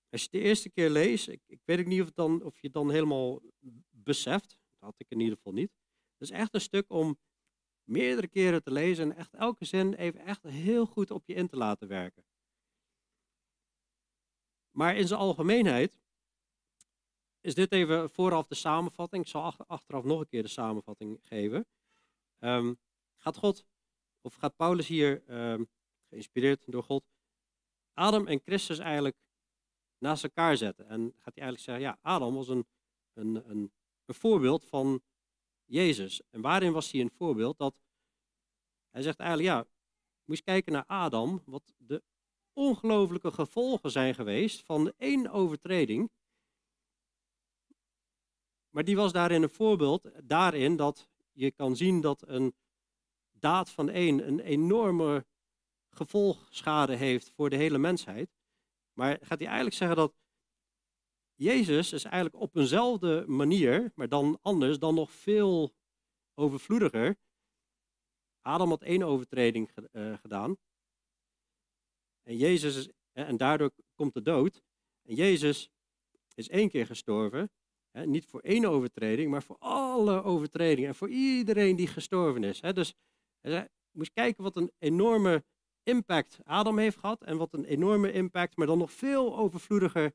Als je het de eerste keer leest, ik, ik weet ook niet of, het dan, of je het dan helemaal beseft, dat had ik in ieder geval niet. Het is echt een stuk om meerdere keren te lezen en echt elke zin even echt heel goed op je in te laten werken. Maar in zijn algemeenheid is dit even vooraf de samenvatting. Ik zal achteraf nog een keer de samenvatting geven. Ehm, gaat God, of gaat Paulus hier, ehm, geïnspireerd door God, Adam en Christus eigenlijk naast elkaar zetten? En gaat hij eigenlijk zeggen, ja, Adam was een, een, een, een voorbeeld van Jezus. En waarin was hij een voorbeeld? Dat hij zegt eigenlijk, ja, moet kijken naar Adam, wat de ongelooflijke gevolgen zijn geweest van één overtreding. Maar die was daarin een voorbeeld, daarin dat je kan zien dat een daad van één een enorme gevolgschade heeft voor de hele mensheid. Maar gaat hij eigenlijk zeggen dat Jezus is eigenlijk op eenzelfde manier, maar dan anders, dan nog veel overvloediger. Adam had één overtreding uh, gedaan. En, Jezus is, en daardoor komt de dood. En Jezus is één keer gestorven. Niet voor één overtreding, maar voor alle overtredingen. En voor iedereen die gestorven is. Dus je moet kijken wat een enorme impact Adam heeft gehad. En wat een enorme impact, maar dan nog veel overvloediger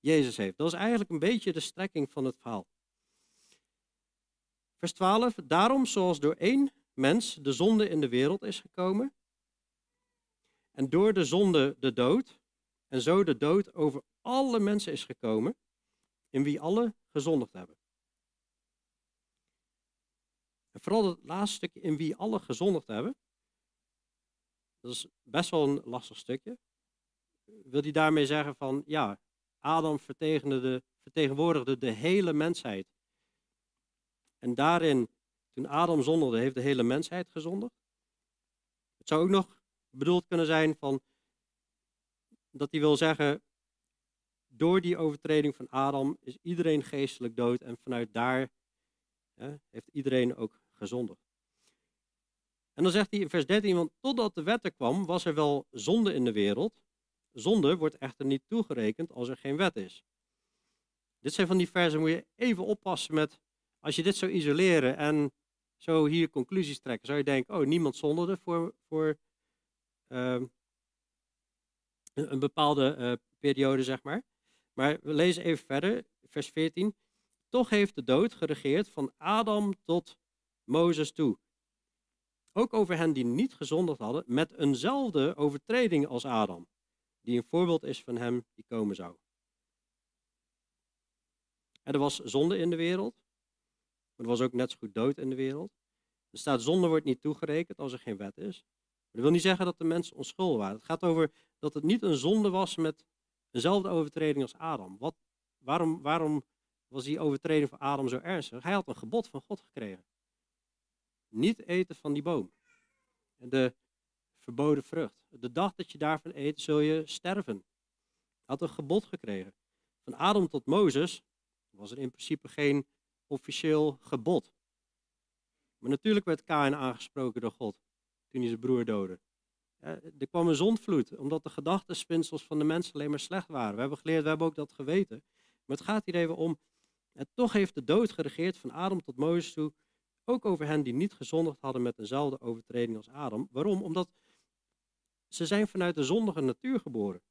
Jezus heeft. Dat is eigenlijk een beetje de strekking van het verhaal. Vers 12. Daarom, zoals door één mens de zonde in de wereld is gekomen, en door de zonde de dood, en zo de dood over alle mensen is gekomen, in wie alle gezondigd hebben. En vooral het laatste stukje, in wie alle gezondigd hebben, dat is best wel een lastig stukje. Wil hij daarmee zeggen van, ja, Adam vertegenwoordigde, de hele mensheid. En daarin, toen Adam zondigde, heeft de hele mensheid gezondigd. Het zou ook nog bedoeld kunnen zijn van, dat hij wil zeggen, door die overtreding van Adam is iedereen geestelijk dood en vanuit daar heeft iedereen ook gezondigd. En dan zegt hij in vers 13, want totdat de wet er kwam, was er wel zonde in de wereld. Zonde wordt echter niet toegerekend als er geen wet is. Dit zijn van die versen, moet je even oppassen met, als je dit zou isoleren en zo hier conclusies trekken, zou je denken, oh, niemand zonderde voor, voor uh, een bepaalde uh, periode, zeg maar. Maar we lezen even verder, vers 14. Toch heeft de dood geregeerd van Adam tot Mozes toe. Ook over hen die niet gezondigd hadden, met eenzelfde overtreding als Adam, die een voorbeeld is van hem die komen zou. er was zonde in de wereld, maar er was ook net zo goed dood in de wereld. Er staat zonde wordt niet toegerekend als er geen wet is. Dat wil niet zeggen dat de mensen onschuldig waren. Het gaat over dat het niet een zonde was met dezelfde overtreding als Adam. Wat, waarom, waarom was die overtreding van Adam zo ernstig? Hij had een gebod van God gekregen. Niet eten van die boom. De verboden vrucht. De dag dat je daarvan eet, zul je sterven. Had een gebod gekregen. Van Adam tot Mozes was er in principe geen officieel gebod. Maar natuurlijk werd Kain aangesproken door God toen hij zijn broer doodde. Er kwam een zondvloed, omdat de gedachtenspinsels van de mensen alleen maar slecht waren. We hebben geleerd, we hebben ook dat geweten. Maar het gaat hier even om, en toch heeft de dood geregeerd van Adam tot Mozes toe, ook over hen die niet gezondigd hadden met dezelfde overtreding als Adam. Waarom? Omdat ze zijn vanuit de zondige natuur geboren.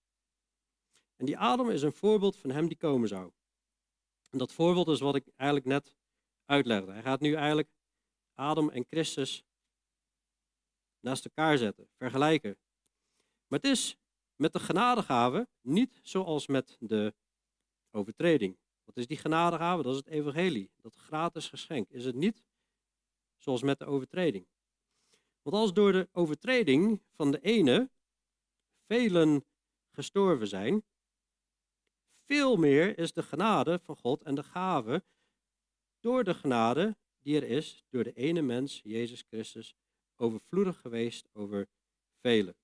En die Adam is een voorbeeld van hem die komen zou. En dat voorbeeld is wat ik eigenlijk net uitlegde. Hij gaat nu eigenlijk Adam en Christus naast elkaar zetten, vergelijken. Maar het is met de genadegave niet zoals met de overtreding. Wat is die genadegave? Dat is het evangelie, dat gratis geschenk. Is het niet zoals met de overtreding? Want als door de overtreding van de ene velen gestorven zijn, veel meer is de genade van God en de gave door de genade die er is door de ene mens, Jezus Christus, overvloedig geweest over velen.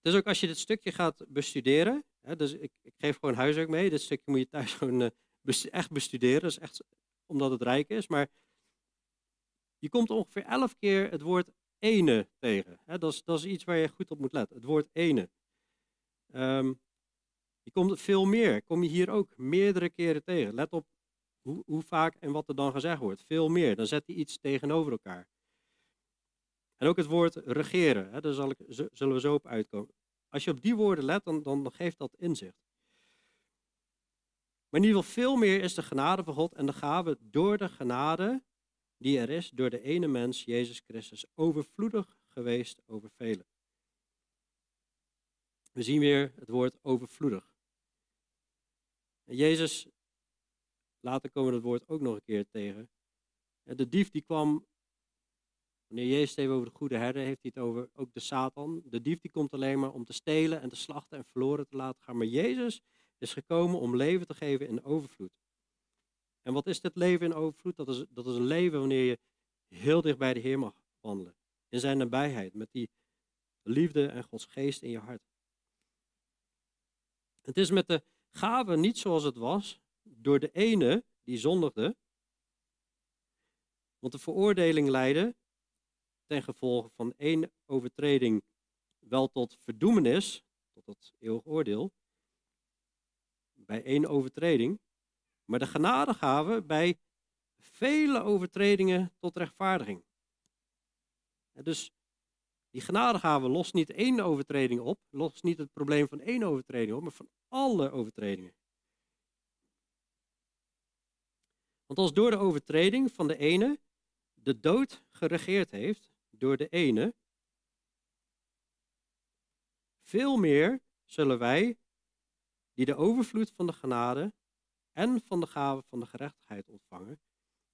Dus ook als je dit stukje gaat bestuderen, hè, dus ik, ik, geef gewoon huiswerk mee, dit stukje moet je thuis (laughs) gewoon uh, echt bestuderen, dus echt omdat het rijk is, maar je komt ongeveer elf keer het woord ene tegen. Dat, is, dat is iets waar je goed op moet letten, het woord ene. Um, je komt veel meer, kom je hier ook meerdere keren tegen. Let op hoe, hoe vaak en wat er dan gezegd wordt. Veel meer. Dan zet hij iets tegenover elkaar. En ook het woord regeren. Hè, daar zal ik, zullen we zo op uitkomen. Als je op die woorden let, dan, dan geeft dat inzicht. Maar in ieder geval veel meer is de genade van God en de gave door de genade die er is, door de ene mens, Jezus Christus, overvloedig geweest over velen. We zien weer het woord overvloedig. En Jezus Later komen we het woord ook nog een keer tegen. De dief die kwam, wanneer Jezus het even over de goede herder, heeft hij het over ook de Satan. De dief die komt alleen maar om te stelen en te slachten en verloren te laten gaan. Maar Jezus is gekomen om leven te geven in overvloed. En wat is dit leven in overvloed? Dat is, dat is een leven wanneer je heel dicht bij de Heer mag wandelen. In zijn nabijheid, met die liefde en Gods geest in je hart. Het is met de gave niet zoals het was, door de ene die zondigde, want de veroordeling leidde ten gevolge van één overtreding wel tot verdoemenis, tot het eeuwig oordeel, bij één overtreding, maar de genadegave bij vele overtredingen tot rechtvaardiging. Dus die genadegave lost niet één overtreding op, lost niet het probleem van één overtreding op, maar van alle overtredingen. Want als door de overtreding van de ene de dood geregeerd heeft, door de ene, veel meer zullen wij, die de overvloed van de genade en van de gave van de gerechtigheid ontvangen,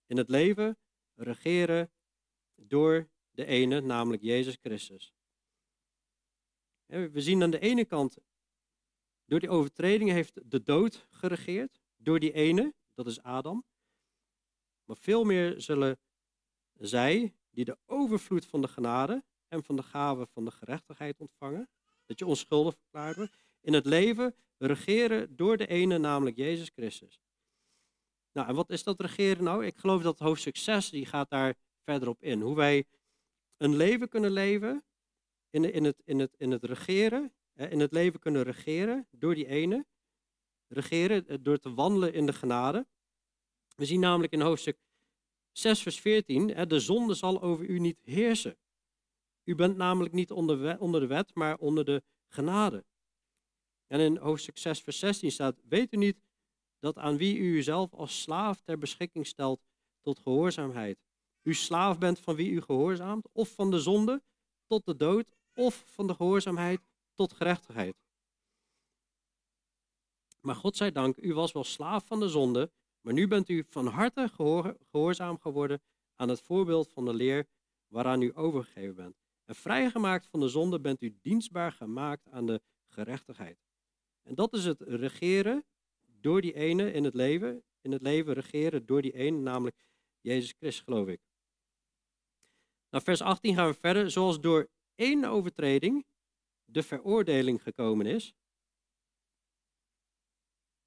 in het leven regeren door de ene, namelijk Jezus Christus. We zien aan de ene kant, door die overtreding heeft de dood geregeerd, door die ene, dat is Adam. Maar veel meer zullen zij, die de overvloed van de genade en van de gave van de gerechtigheid ontvangen, dat je onschuldig verklaard wordt, in het leven regeren door de ene, namelijk Jezus Christus. Nou, en wat is dat regeren nou? Ik geloof dat hoofdstuk 6, die gaat daar verder op in. Hoe wij een leven kunnen leven in, in, het, in, het, in het regeren, in het leven kunnen regeren door die ene. Regeren eh, door te wandelen in de genade. We zien namelijk in hoofdstuk 6, vers 14, de zonde zal over u niet heersen. U bent namelijk niet onder, onder de wet, maar onder de genade. En in hoofdstuk 6, vers 16 staat, weet u niet dat aan wie u uzelf als slaaf ter beschikking stelt tot gehoorzaamheid, u slaaf bent van wie u gehoorzaamt, of van de zonde tot de dood, of van de gehoorzaamheid tot gerechtigheid. Maar God zij dank, u was wel slaaf van de zonde, maar nu bent u van harte gehoorzaam geworden aan het voorbeeld van de leer waaraan u overgegeven bent. En vrijgemaakt van de zonde bent u dienstbaar gemaakt aan de gerechtigheid. En dat is het regeren door die ene in het leven. In het leven regeren door die ene, namelijk Jezus Christus, geloof ik. Nou, vers 18 gaan we verder. Zoals door één overtreding de veroordeling gekomen is,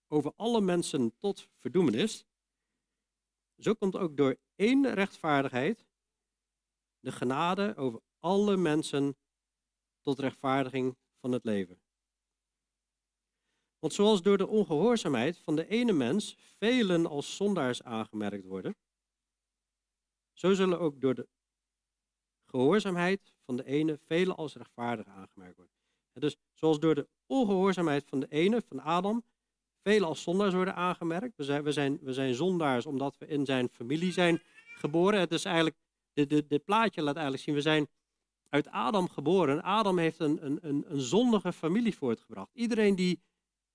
over alle mensen tot verdoemenis, zo komt ook door één rechtvaardigheid de genade over alle mensen tot rechtvaardiging van het leven. Want zoals door de ongehoorzaamheid van de ene mens velen als zondaars aangemerkt worden, zo zullen ook door de gehoorzaamheid van de ene velen als rechtvaardig aangemerkt worden. dus zoals door de ongehoorzaamheid van de ene, van Adam, velen als zondaars worden aangemerkt. We zijn, we zijn, we zijn zondaars omdat we in zijn familie zijn geboren. Het is eigenlijk, dit, dit, plaatje laat eigenlijk zien, we zijn uit Adam geboren. Adam heeft een, een, een, een zondige familie voortgebracht. Iedereen die,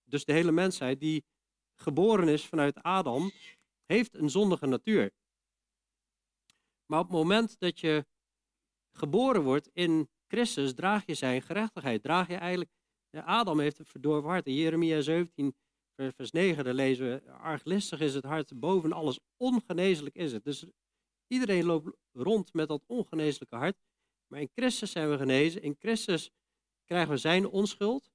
dus de hele mensheid, die geboren is vanuit Adam, heeft een zondige natuur. Maar op het moment dat je geboren wordt in Christus, draag je zijn gerechtigheid. Draag je eigenlijk, Adam heeft het verdorven hart. In Jeremia 17, vers 9, daar lezen we, arglistig is het hart, boven alles ongeneeslijk is het. Dus iedereen loopt rond met dat ongeneeslijke hart. Maar in Christus zijn we genezen. In Christus krijgen we zijn onschuld.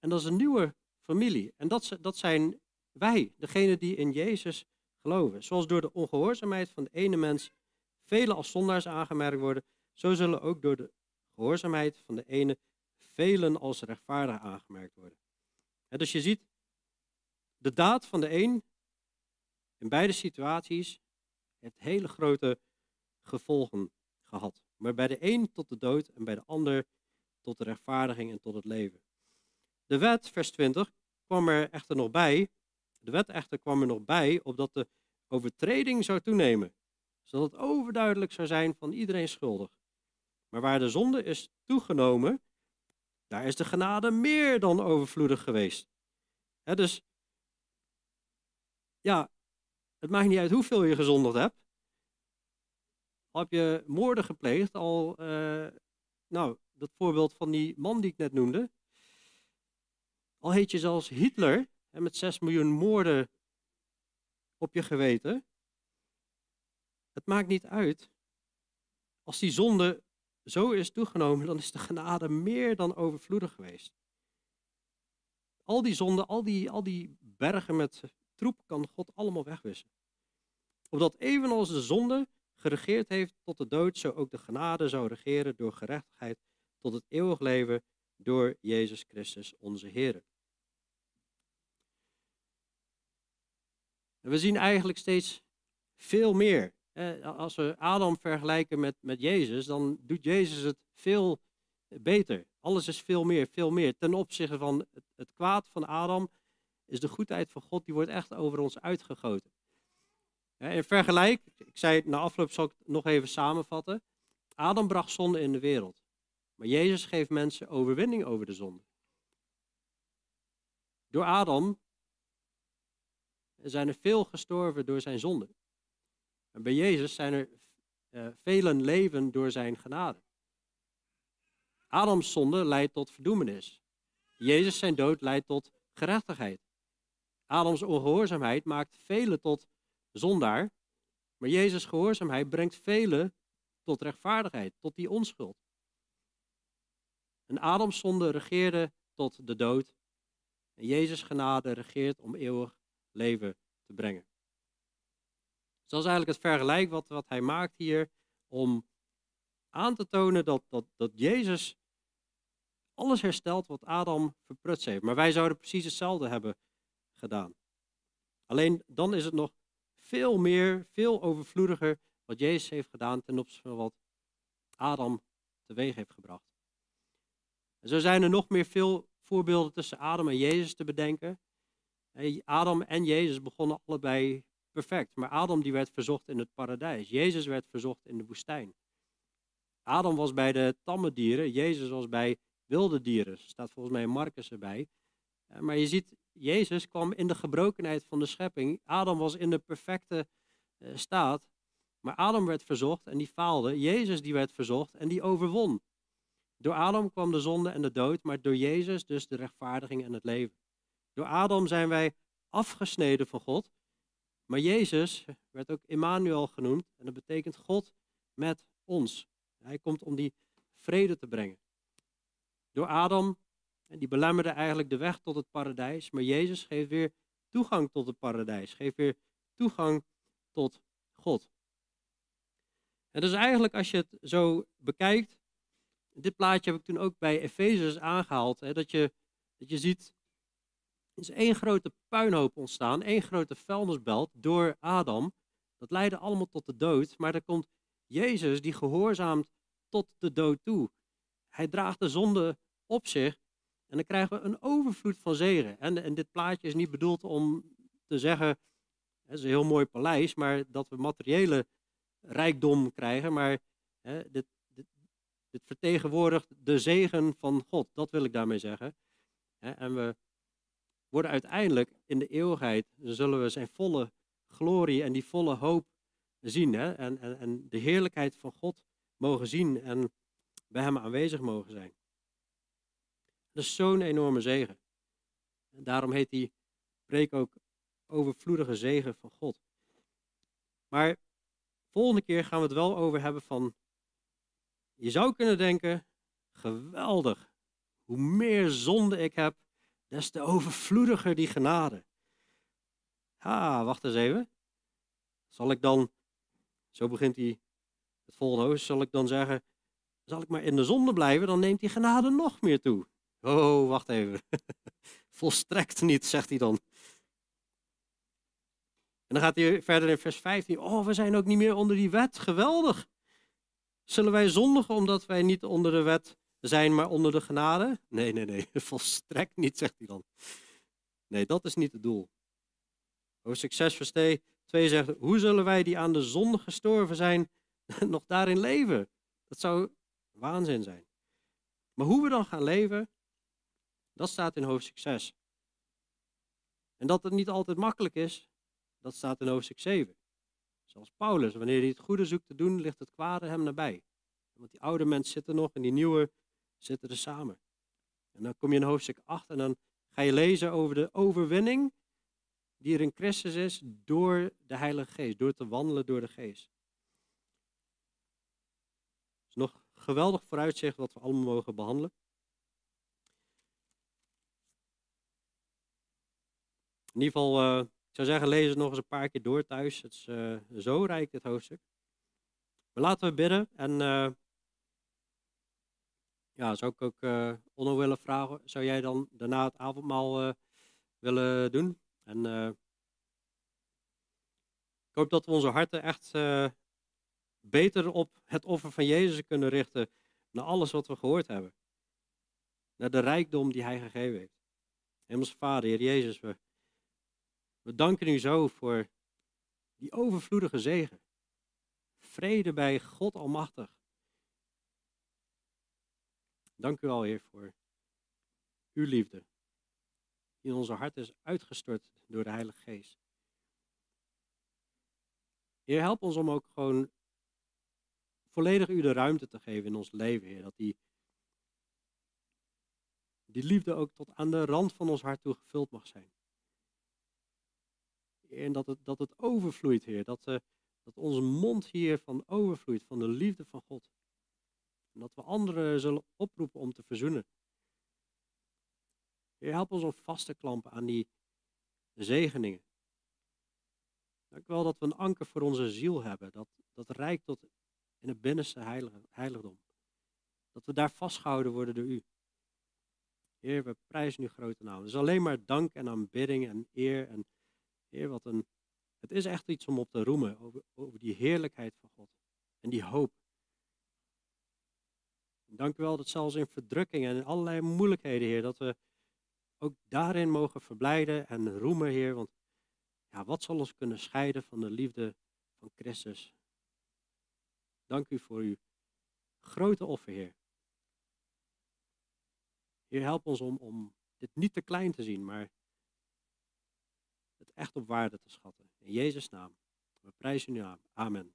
En dat is een nieuwe familie. En dat, dat zijn wij, degene die in Jezus geloven. Zoals door de ongehoorzaamheid van de ene mens velen als zondaars aangemerkt worden, zo zullen ook door de gehoorzaamheid van de ene velen als rechtvaardig aangemerkt worden. dus je ziet, de daad van de een in beide situaties heeft hele grote gevolgen gehad. Maar bij de een tot de dood en bij de ander tot de rechtvaardiging en tot het leven. De wet, vers 20, kwam er echter nog bij. De wet echter kwam er nog bij, opdat de overtreding zou toenemen. Zodat het overduidelijk zou zijn van iedereen schuldig. Maar waar de zonde is toegenomen, daar is de genade meer dan overvloedig geweest. dus ja, het maakt niet uit hoeveel je gezondigd hebt. Al heb je moorden gepleegd, al, uh, nou, dat voorbeeld van die man die ik net noemde. Al heet je zelfs Hitler, en met 6 miljoen moorden op je geweten. Het maakt niet uit. Als die zonde zo is toegenomen, dan is de genade meer dan overvloedig geweest. Al die zonden, al die, al die bergen met troep kan God allemaal wegwissen. Opdat evenals de zonde geregeerd heeft tot de dood, zo ook de genade zou regeren door gerechtigheid tot het eeuwig leven door Jezus Christus onze Heer. we zien eigenlijk steeds veel meer als we Adam vergelijken met, met Jezus, dan doet Jezus het veel beter. Alles is veel meer, veel meer. Ten opzichte van het, het kwaad van Adam is de goedheid van God, die wordt echt over ons uitgegoten. In vergelijk, ik zei het na afloop zal ik het nog even samenvatten. Adam bracht zonde in de wereld. Maar Jezus geeft mensen overwinning over de zonde. Door Adam zijn er veel gestorven door zijn zonde. Bij Jezus zijn er uh, velen leven door zijn genade. Adams zonde leidt tot verdoemenis. Jezus zijn dood leidt tot gerechtigheid. Adams ongehoorzaamheid maakt velen tot zondaar, maar Jezus' gehoorzaamheid brengt velen tot rechtvaardigheid, tot die onschuld. En Adams zonde regeerde tot de dood. En Jezus' genade regeert om eeuwig leven te brengen. Dus dat is eigenlijk het vergelijk wat, wat hij maakt hier om aan te tonen dat, dat, dat Jezus alles herstelt wat Adam verprutst heeft. Maar wij zouden precies hetzelfde hebben gedaan. Alleen dan is het nog veel meer, veel overvloediger wat Jezus heeft gedaan ten opzichte van wat Adam teweeg heeft gebracht. Zo zijn er nog meer veel voorbeelden tussen Adam en Jezus te bedenken. Adam en Jezus begonnen allebei perfect, maar Adam die werd verzocht in het paradijs. Jezus werd verzocht in de woestijn. Adam was bij de tamme dieren, Jezus was bij wilde dieren. Er staat volgens mij Marcus erbij. Maar je ziet, Jezus kwam in de gebrokenheid van de schepping. Adam was in de perfecte eh, staat. Maar Adam werd verzocht en die faalde. Jezus die werd verzocht en die overwon. Door Adam kwam de zonde en de dood, maar door Jezus dus de rechtvaardiging en het leven. Door Adam zijn wij afgesneden van God. Maar Jezus werd ook Emmanuel genoemd en dat betekent God met ons. Hij komt om die vrede te brengen. Door Adam die belemmerde eigenlijk de weg tot het paradijs. Maar Jezus geeft weer toegang tot het paradijs. Geeft weer toegang tot God. En dus eigenlijk als je het zo bekijkt. Dit plaatje heb ik toen ook bij Efezus aangehaald. Hè, dat, je, dat je ziet. Er is één grote puinhoop ontstaan. één grote vuilnisbelt door Adam. Dat leidde allemaal tot de dood. Maar er komt Jezus die gehoorzaamt tot de dood toe. Hij draagt de zonde op zich. En dan krijgen we een overvloed van zegen. En, en dit plaatje is niet bedoeld om te zeggen, het is een heel mooi paleis, maar dat we materiële rijkdom krijgen. Maar hè, dit, dit, vertegenwoordigt de zegen van God. Dat wil ik daarmee zeggen. En we worden uiteindelijk in de eeuwigheid, zullen we zijn volle glorie en die volle hoop zien. Hè? En, en, en de heerlijkheid van God mogen zien en bij hem aanwezig mogen zijn. Dat is zo'n enorme zegen. En daarom heet die preek ook overvloedige zegen van God. Maar volgende keer gaan we het wel over hebben van, je zou kunnen denken, geweldig. Hoe meer zonde ik heb, des te overvloediger die genade. Ah, wacht eens even. Zal ik dan, zo begint hij het volgende hoofdstuk, zal ik dan zeggen, zal ik maar in de zonde blijven, dan neemt die genade nog meer toe. Oh, wacht even. (laughs) Volstrekt niet, zegt hij dan. En dan gaat hij verder in vers 15. Oh, we zijn ook niet meer onder die wet. Geweldig. Zullen wij zondigen omdat wij niet onder de wet zijn, maar onder de genade? Nee, nee, nee. (laughs) Volstrekt niet, zegt hij dan. Nee, dat is niet het doel. Hoofdstuk 6, vers 2 zegt, hoe zullen wij die aan de zonde gestorven zijn, (laughs) nog daarin leven? Dat zou waanzin zijn. Maar hoe we dan gaan leven, dat staat in hoofdstuk 6. En dat het niet altijd makkelijk is, dat staat in hoofdstuk 7. Zoals Paulus, wanneer hij het goede zoekt te doen, ligt het kwade hem nabij. Want die oude mens zit er nog en die nieuwe zitten er samen. En dan kom je in hoofdstuk 8 en dan ga je lezen over de overwinning die er in Christus is door de Heilige Geest, door te wandelen door de Geest. Het is nog geweldig vooruitzicht wat we allemaal mogen behandelen. In ieder geval, ik zou zeggen, lees het nog eens een paar keer door thuis. Het is uh, zo rijk, dit hoofdstuk. Maar laten we bidden. En uh, ja, zou ik ook uh, Onno willen vragen, zou jij dan daarna het avondmaal willen doen? En ik hoop dat we onze harten echt beter op het offer van Jezus kunnen richten. Naar alles wat we gehoord hebben. Naar de rijkdom die Hij gegeven heeft. Hemels Vader, Heer Jezus, we we danken u zo voor Die overvloedige zegen. Vrede bij God Almachtig. Dank u wel, Heer, voor uw liefde. Die in onze hart is uitgestort door de Heilige Geest. Heer, help ons om ook gewoon volledig u de ruimte te geven in ons leven, Heer. Dat die, die liefde ook tot aan de rand van ons hart toe gevuld mag zijn. En dat het, dat het overvloeit, Heer. Dat, uh, dat onze mond hiervan overvloeit, van de liefde van God. En dat we anderen zullen oproepen om te verzoenen. Heer, help ons om vast te klampen aan die zegeningen. Dank wel dat we een anker voor onze ziel hebben. Dat, dat rijkt tot in het binnenste heiligdom. Dat we daar vastgehouden worden door u. Heer, we prijzen uw grote naam. Is alleen maar dank en aanbidding en eer. En Heer, wat een, het is echt iets om op te roemen over, over die heerlijkheid van God. En die hoop. Dank u wel dat zelfs in verdrukkingen en allerlei moeilijkheden, Heer, dat we ook daarin mogen verblijden en roemen, Heer. Want ja, wat zal ons kunnen scheiden van de liefde van Christus? Dank u voor uw grote offer, Heer. Heer, help ons om, om dit niet te klein te zien, maar echt op waarde te schatten. In Jezus' naam. We prijzen u aan. Amen.